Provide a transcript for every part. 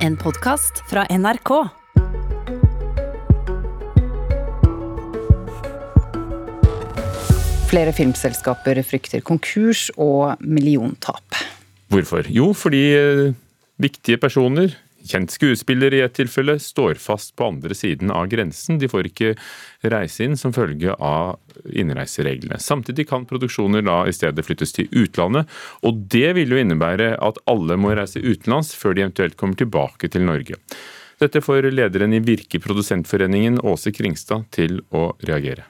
En podkast fra NRK. Flere filmselskaper frykter konkurs og milliontap. Hvorfor? Jo, fordi eh, viktige personer, kjent skuespiller i et tilfelle, står fast på andre siden av grensen. De får ikke reise inn som følge av innreisereglene. Samtidig kan produksjoner da i stedet flyttes til utlandet, og det vil jo innebære at alle må reise utenlands før de eventuelt kommer tilbake til Norge. Dette får lederen i Virke Produsentforeningen, Åse Kringstad, til å reagere.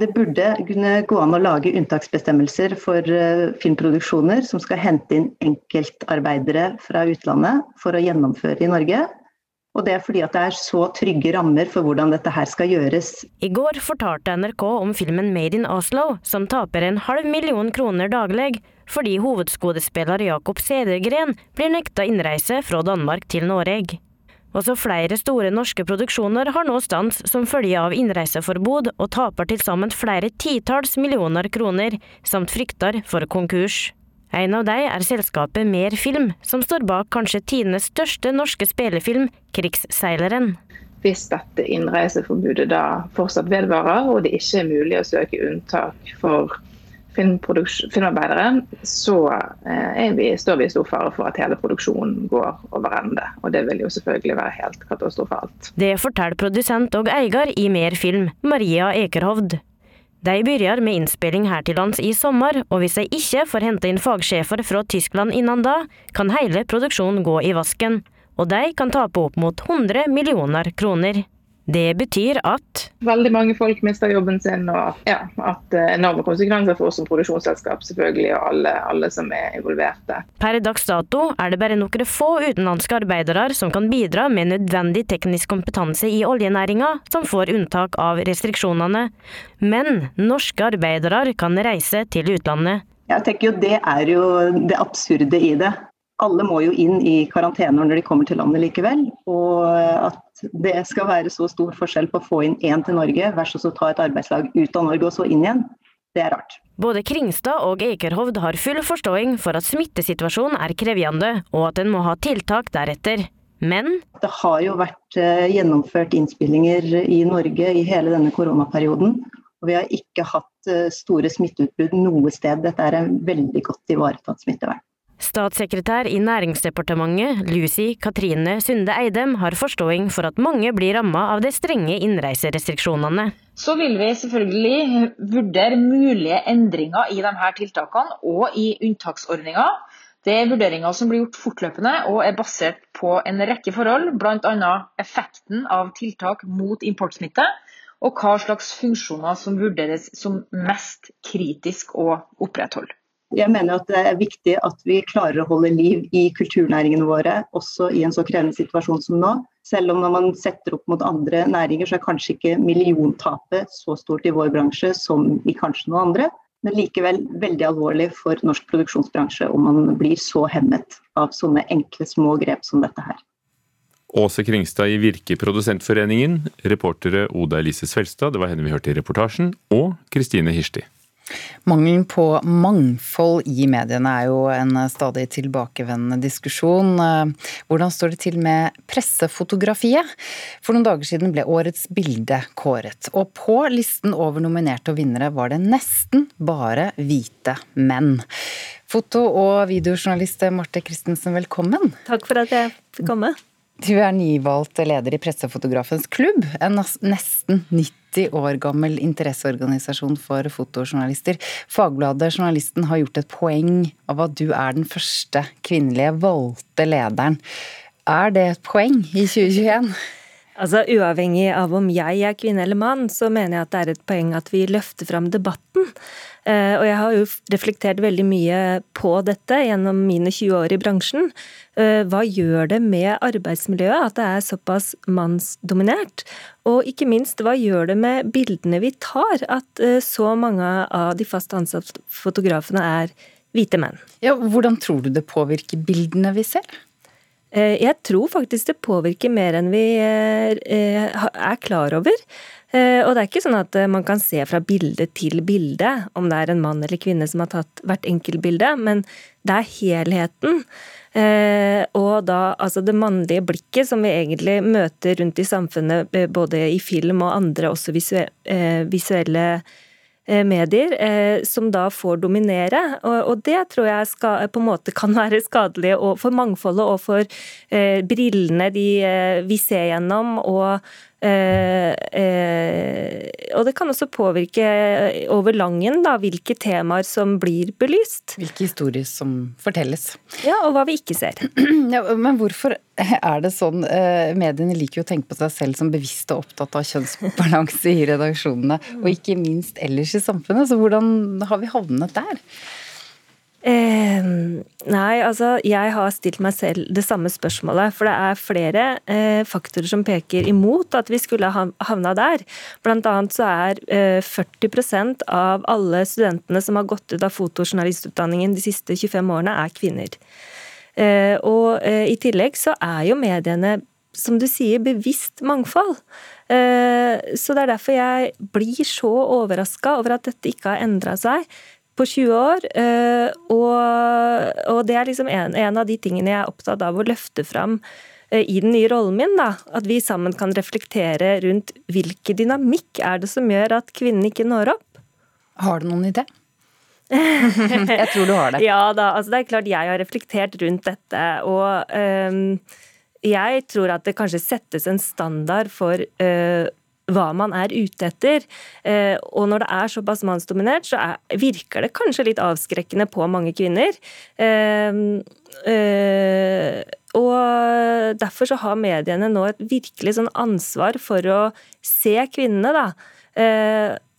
Det burde kunne gå an å lage unntaksbestemmelser for eh, filmproduksjoner som skal hente inn enkeltarbeidere fra utlandet for å gjennomføre i Norge. Og det er fordi at det er så trygge rammer for hvordan dette her skal gjøres. I går fortalte NRK om filmen Made in Oslo, som taper en halv million kroner daglig fordi hovedskuespiller Jakob Cedergren blir nekta innreise fra Danmark til Norge. Også flere store norske produksjoner har nå stans som følge av innreiseforbud, og taper til sammen flere titalls millioner kroner, samt frykter for konkurs. En av dem er selskapet Mer Film, som står bak kanskje tidenes største norske spillefilm, Krigsseileren. Hvis dette innreiseforbudet da fortsatt vedvarer, og det ikke er mulig å søke unntak for filmarbeidere, så eh, vi, står vi i stor fare for at hele produksjonen går over ende. Og det vil jo selvfølgelig være helt katastrofalt. Det forteller produsent og eier i Mer Film, Maria Ekerhovd. De begynner med innspilling her til lands i sommer, og hvis de ikke får hente inn fagsjefer fra Tyskland innen da, kan hele produksjonen gå i vasken. Og de kan tape opp mot 100 millioner kroner. Det betyr at Veldig mange folk mister jobben sin, og ja, at er enorme konsekvenser for oss som produksjonsselskap selvfølgelig, og alle, alle, som er involverte. Per dags dato er det bare noen få utenlandske arbeidere som kan bidra med nødvendig teknisk kompetanse i oljenæringa, som får unntak av restriksjonene. Men norske arbeidere kan reise til utlandet. Jeg tenker jo Det er jo det absurde i det alle må jo inn i karantene når de kommer til landet likevel. Og at det skal være så stor forskjell på å få inn én til Norge versus å ta et arbeidslag ut av Norge og så inn igjen, det er rart. Både Kringstad og Ekerhovd har full forståing for at smittesituasjonen er krevende, og at en må ha tiltak deretter. Men Det har jo vært eh, gjennomført innspillinger i Norge i hele denne koronaperioden. Og vi har ikke hatt eh, store smitteutbrudd noe sted. Dette er en veldig godt ivaretatt smittevern. Statssekretær i Næringsdepartementet, Lucy Katrine Sunde Eidem, har forståing for at mange blir ramma av de strenge innreiserestriksjonene. Så vil vi selvfølgelig vurdere mulige endringer i disse tiltakene og i unntaksordninga. Det er vurderinger som blir gjort fortløpende og er basert på en rekke forhold, bl.a. effekten av tiltak mot importsmitte, og hva slags funksjoner som vurderes som mest kritisk å opprettholde. Jeg mener at det er viktig at vi klarer å holde liv i kulturnæringene våre, også i en så krevende situasjon som nå. Selv om når man setter opp mot andre næringer, så er kanskje ikke milliontapet så stort i vår bransje som i kanskje noen andre. Men likevel veldig alvorlig for norsk produksjonsbransje om man blir så hemmet av sånne enkle, små grep som dette her. Åse Kringstad i Virke Produsentforeningen, reportere Oda Elise Svelstad, det var henne vi hørte i reportasjen, og Kristine Hirsti. Mangelen på mangfold i mediene er jo en stadig tilbakevendende diskusjon. Hvordan står det til med pressefotografiet? For noen dager siden ble årets bilde kåret, og på listen over nominerte og vinnere var det nesten bare hvite menn. Foto- og videojournalist Marte Christensen, velkommen. Takk for at jeg fikk komme. Du er nyvalgt leder i Pressefotografens klubb, en nesten 90 år gammel interesseorganisasjon for fotojournalister. Fagbladet Journalisten har gjort et poeng av at du er den første kvinnelige valgte lederen. Er det et poeng i 2021? Altså, Uavhengig av om jeg er kvinne eller mann, så mener jeg at det er et poeng at vi løfter fram debatten. Eh, og jeg har jo reflektert veldig mye på dette gjennom mine 20 år i bransjen. Eh, hva gjør det med arbeidsmiljøet at det er såpass mannsdominert? Og ikke minst, hva gjør det med bildene vi tar, at eh, så mange av de fast ansatte fotografene er hvite menn? Ja, hvordan tror du det påvirker bildene vi ser? Jeg tror faktisk det påvirker mer enn vi er klar over. Og det er ikke sånn at man kan se fra bilde til bilde om det er en mann eller kvinne som har tatt hvert enkeltbilde, men det er helheten. Og da altså det mannlige blikket som vi egentlig møter rundt i samfunnet, både i film og andre også visuelle Eh, medier, eh, som da får dominere. Og, det tror jeg skal, på en måte kan være skadelig for mangfoldet og for eh, brillene de, vi ser gjennom. og Eh, eh, og det kan også påvirke over langen da, hvilke temaer som blir belyst. Hvilke historier som fortelles. Ja, og hva vi ikke ser. Ja, men hvorfor er det sånn? Eh, mediene liker jo å tenke på seg selv som bevisst og opptatt av kjønnsbalanse i redaksjonene, og ikke minst ellers i samfunnet. Så hvordan har vi havnet der? Eh, nei, altså jeg har stilt meg selv det samme spørsmålet. For det er flere eh, faktorer som peker imot at vi skulle ha havna der. Blant annet så er eh, 40% av alle studentene som har gått ut av fotojournalistutdanningen de siste 25 årene, er kvinner. Eh, og eh, i tillegg så er jo mediene, som du sier, bevisst mangfold. Eh, så det er derfor jeg blir så overraska over at dette ikke har endra seg på 20 år. Eh, og, og det er liksom en, en, av de tingene jeg er opptatt av å løfte fram eh, i den nye rollen min. da, At vi sammen kan reflektere rundt hvilken dynamikk er det som gjør at kvinnen ikke når opp. Har du noen idé? jeg tror du har det. Ja da, altså det er klart jeg har reflektert rundt dette. Og um, jeg tror at det kanskje settes en standard for uh, hva man er ute etter. Eh, og når det er såpass mannsdominert, så er, virker det kanskje litt avskrekkende på mange kvinner. Eh, eh, og derfor så har mediene nå et virkelig sånn ansvar for å se kvinnene, da.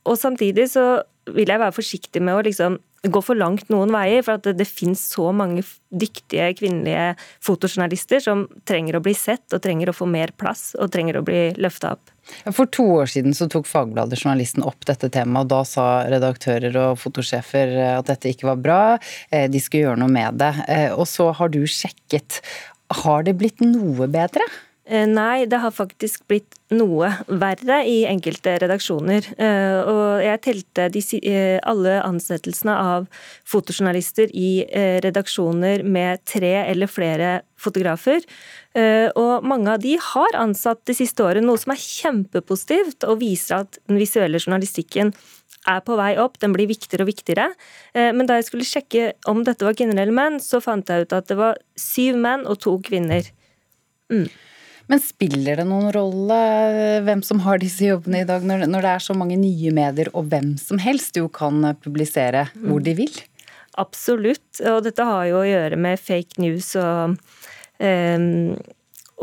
Og samtidig så vil jeg være forsiktig med å liksom gå for langt noen veier. For det, det finnes så mange dyktige kvinnelige fotojournalister som trenger å bli sett, og trenger å få mer plass, og trenger å bli løfta opp. For to år siden så tok Fagbladet Journalisten opp dette temaet, og da sa redaktører og fotosjefer at dette ikke var bra, eh, de skulle gjøre noe med det. Eh, og så har du sjekket. Har det blitt noe bedre? Eh, nei, det har faktisk blitt noe verre i enkelte redaksjoner. Eh, og jeg telte eh, alle ansettelsene av fotojournalister i redaksjoner med tre eller flere fotografer. Og mange av de har ansatt det siste året, noe som er kjempepositivt og viser at den visuelle journalistikken er på vei opp, den blir viktigere og viktigere. Men da jeg skulle sjekke om dette var kvinner eller menn, så fant jeg ut at det var syv menn og to kvinner. Mm. Men spiller det noen rolle hvem som har disse jobbene i dag, når, det er så mange nye medier og hvem som helst jo kan publisere hvor de vil? Absolutt, og dette har jo å gjøre med fake news og, um,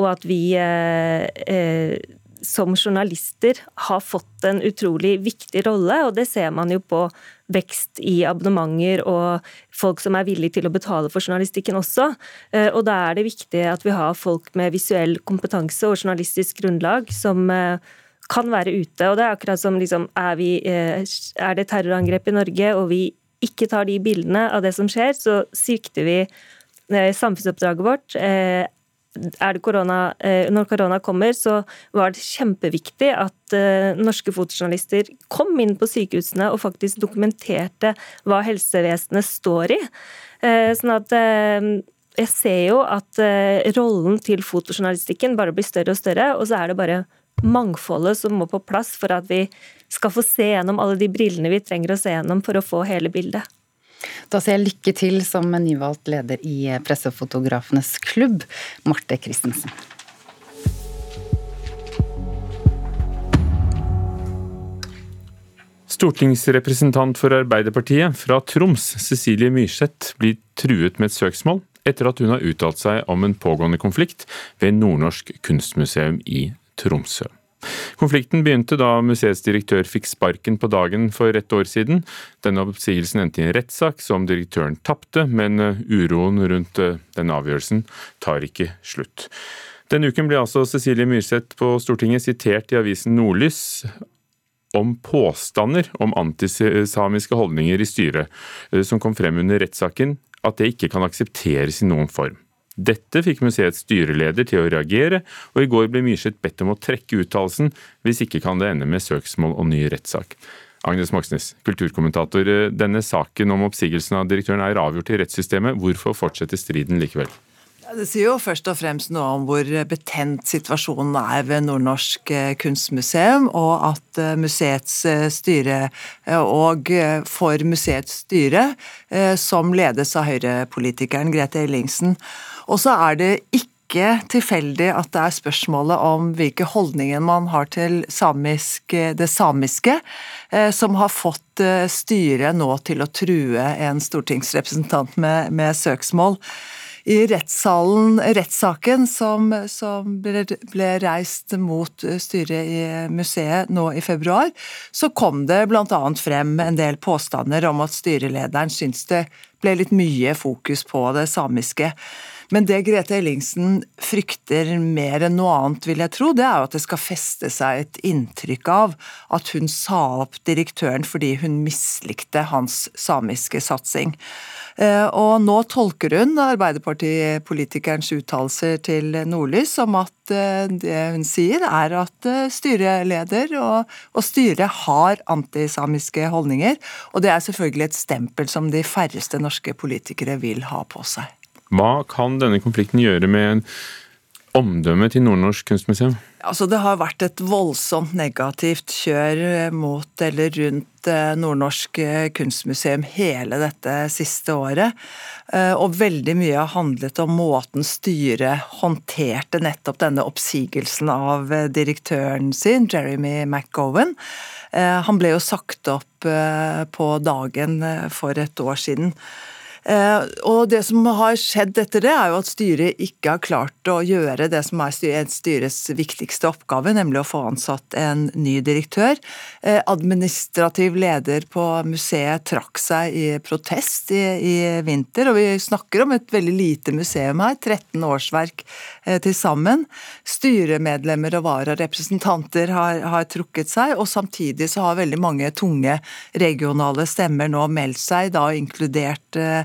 og at vi uh, uh, som journalister har fått en utrolig viktig rolle, og det ser man jo på vekst i abonnementer og folk som er villige til å betale for journalistikken også. Eh, og da er det viktig at vi har folk med visuell kompetanse og journalistisk grunnlag som eh, kan være ute. Og det er akkurat som liksom, er, vi, eh, er det terrorangrep i Norge og vi ikke tar de bildene av det som skjer, så svikter vi samfunnsoppdraget vårt korona, eh, når korona kommer, så var det kjempeviktig at eh, norske fotojournalister kom inn på sykehusene og faktisk dokumenterte hva helsevesenet står i. Eh, sånn at jeg ser jo at rollen til fotojournalistikken bare blir større og større, og så er det bare mangfoldet som må på plass for at vi skal få se gjennom alle de brillene vi trenger å se gjennom for å få hele bildet. Da sier jeg lykke til som nyvalgt leder i Pressefotografenes klubb, Marte Christensen. Stortingsrepresentant for Arbeiderpartiet fra Troms, Cecilie Myrseth, blir truet med et søksmål etter at hun har uttalt seg om en pågående konflikt ved Nordnorsk kunstmuseum i Tromsø. Konflikten begynte da museets direktør fikk sparken på dagen for et år siden. Denne oppsigelsen endte i en rettssak som direktøren tapte, men eh, uroen rundt eh, den avgjørelsen tar ikke slutt. Denne uken ble altså Cecilie Myrseth på Stortinget sitert i avisen Nordlys om påstander om antisamiske holdninger i styret, eh, som kom frem under rettssaken, at det ikke kan aksepteres i noen form. Dette fikk museets styreleder til å reagere, og i går ble Myrseth bedt om å trekke uttalelsen, hvis ikke kan det ende med søksmål og ny rettssak. Agnes Moxnes, kulturkommentator. Denne saken om oppsigelsen av direktøren er avgjort i rettssystemet. Hvorfor fortsetter striden likevel? Det sier jo først og fremst noe om hvor betent situasjonen er ved Nordnorsk eh, kunstmuseum, og at eh, museets eh, styre og for museets styre, som ledes av Høyre-politikeren Grete Ellingsen. Og så er det ikke tilfeldig at det er spørsmålet om hvilke holdninger man har til samisk, det samiske, som har fått styret nå til å true en stortingsrepresentant med, med søksmål i rettssalen, rettssaken som, som ble, ble, reist mot styret i museet nå i februar, så kom det bl.a. frem en del påstander om at styrelederen syntes det ble litt mye fokus på det samiske. Men det Grete Ellingsen frykter mer enn noe annet, vil jeg tro, det er jo at det skal feste seg et inntrykk av at hun sa opp direktøren fordi hun mislikte hans samiske satsing. Eh, og nå tolker hun Arbeiderpartipolitikerens uttalelser til Nordlys som at eh, det hun sier er at eh, styreleder og, og styret har antisamiske holdninger. Og det er selvfølgelig et stempel som de færreste norske politikere vil ha på seg. Hva kan denne konflikten gjøre med omdømmet til Nordnorsk kunstmuseum? Altså, det har vært et voldsomt negativt kjør mot eller rundt eh, Nordnorsk eh, kunstmuseum hele dette siste året. Eh, og veldig mye har handlet om måten styret håndterte nettopp denne oppsigelsen av direktøren sin, Jeremy McGowan. Han ble jo sagt opp på dagen for et år siden. Eh, og Det som har skjedd etter det, er jo at styret ikke har klart å gjøre det som er styrets viktigste oppgave, nemlig å få ansatt en ny direktør. Eh, administrativ leder på museet trakk seg i protest i, i vinter, og vi snakker om et veldig lite museum her, 13 årsverk eh, til sammen. Styremedlemmer og vararepresentanter har, har trukket seg, og samtidig så har veldig mange tunge regionale stemmer nå meldt seg, da inkludert Eh,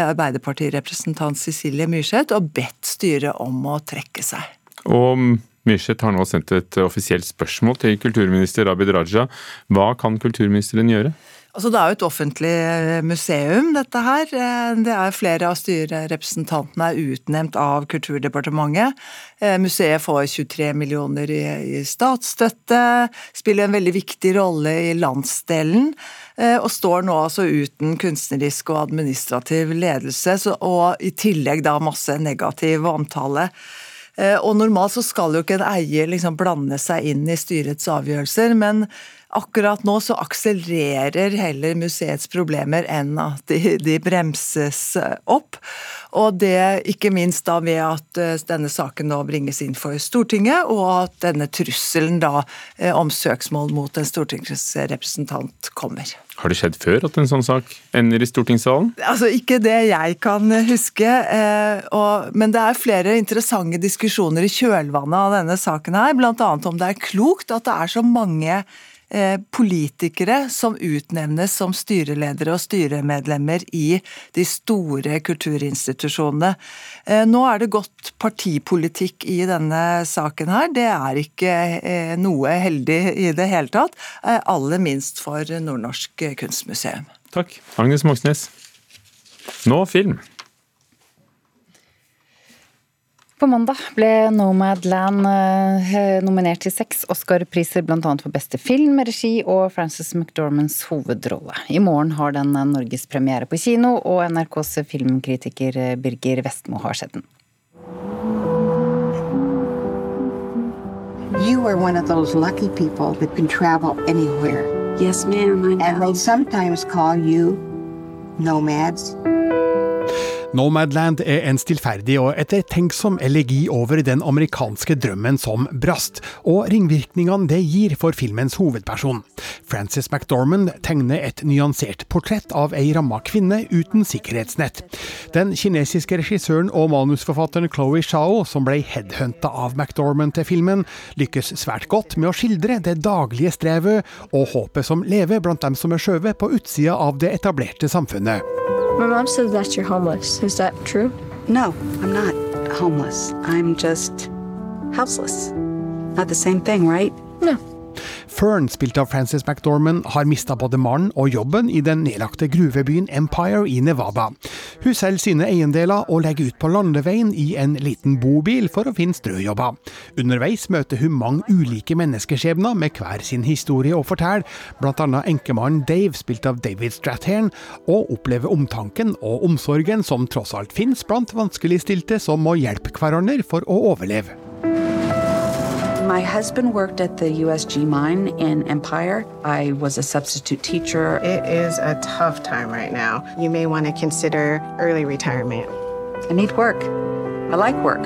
Arbeiderpartirepresentant Cecilie Myrseth og bedt styret om å trekke seg. Og Myrseth har nå sendt et offisielt spørsmål til kulturminister Abid Raja. Hva kan kulturministeren gjøre? Altså, det er jo et offentlig eh, museum, dette her. Eh, det er Flere av styrerepresentantene er utnevnt av Kulturdepartementet. Eh, museet får 23 millioner i, statsstøtte, spiller en veldig viktig rolle i landsdelen. Og står nå altså uten kunstnerisk og administrativ ledelse, og i tillegg da masse negativ omtale. Og normalt så skal jo ikke en eier liksom blande seg inn i styrets avgjørelser, men Akkurat nå så akselererer heller museets problemer enn at de, de, bremses opp. Og det ikke minst da ved at eh, denne saken nå bringes inn for Stortinget, og at denne trusselen da eh, om søksmål mot en stortingsrepresentant kommer. Har det skjedd før at en sånn sak ender i stortingssalen? Altså, Ikke det jeg kan huske. Eh, og, men det er flere interessante diskusjoner i kjølvannet av denne saken her. Bl.a. om det er klokt at det er så mange Eh, politikere som utnevnes som styreledere og styremedlemmer i de store kulturinstitusjonene. Eh, nå er det gått partipolitikk i denne saken her. Det er ikke eh, noe heldig i det hele tatt. Aller minst for Nordnorsk kunstmuseum. Takk. Agnes Moxnes. Nå film. På mandag ble Nomadland eh, nominert til seks Oscar-priser, bl.a. for beste film, regi og Frances McDormands hovedrolle. I morgen har den norgespremiere på kino, og NRKs filmkritiker Birger Vestmo har sett den. You are one of those lucky people that can travel anywhere. Yes, ma'am. And they sometimes call you nomads. Nomadland er en stillferdig og ettertenksom elegi over den amerikanske drømmen som brast, og ringvirkningene det gir for filmens hovedperson. Frances McDormand tegner et nyansert portrett av ei ramma kvinne uten sikkerhetsnett. Den kinesiske regissøren og manusforfatteren Chloé Shao, som ble headhunta av McDormand til filmen, lykkes svært godt med å skildre det daglige strevet og håpet som lever blant dem som er skjøvet på utsida av det etablerte samfunnet. My mom says that you're homeless. Is that true? No, I'm not. homeless. I'm just houseless. Not the same thing, right? No. Fern, spilt av Frances McDormand, har mista både mannen og jobben i den nedlagte gruvebyen Empire i Nevada. Hun selger sine eiendeler og legger ut på landeveien i en liten bobil for å finne strøjobber. Underveis møter hun mange ulike menneskeskjebner med hver sin historie å fortelle, bl.a. enkemannen Dave, spilt av David Strathairn, og opplever omtanken og omsorgen som tross alt finnes blant vanskeligstilte som må hjelpe hverandre for å overleve. My husband worked at the USG mine in Empire. I was a substitute teacher. It is a tough time right now. You may want to consider early retirement. I need work. I like work.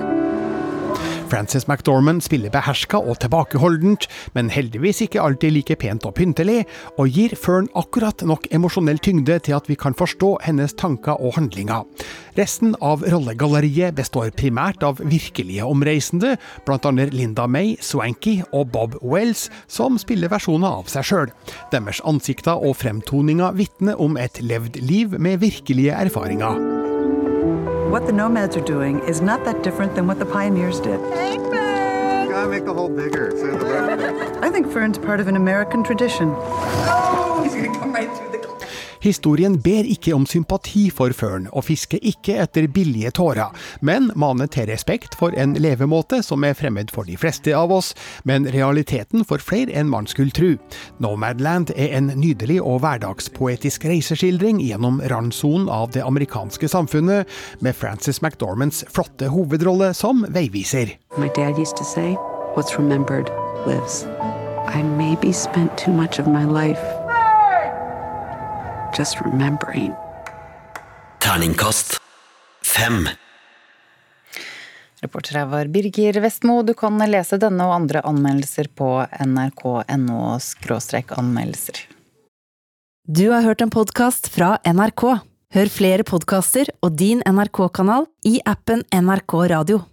Frances McDormand spiller beherska og tilbakeholdent, men heldigvis ikke alltid like pent og pyntelig, og gir Fern akkurat nok emosjonell tyngde til at vi kan forstå hennes tanker og handlinger. Resten av rollegalleriet består primært av virkelige omreisende, annet Linda May, Swanky og Bob Wells, som spiller versjoner av seg sjøl. Deres ansikter og fremtoninger vitner om et levd liv med virkelige erfaringer. What the nomads are doing is not that different than what the pioneers did. Hey, Fern! Gotta make the hole bigger. So the I think Fern's part of an American tradition. Oh, he's gonna come right through the Historien ber ikke om sympati for Fern, og fisker ikke etter billige tårer, men maner til respekt for en levemåte som er fremmed for de fleste av oss, men realiteten for flere enn man skulle tro. Nomadland er en nydelig og hverdagspoetisk reiseskildring gjennom randsonen av det amerikanske samfunnet, med Frances McDormands flotte hovedrolle som veiviser. My dad used to say, what's remembered lives. I maybe spent too much of my life just remembering. Terningkast fem. Reporter her var Birger Vestmo. Du kan lese denne og andre anmeldelser på nrk.no anmeldelser. Du har hørt en podkast fra NRK. Hør flere podkaster og din NRK-kanal i appen NRK Radio.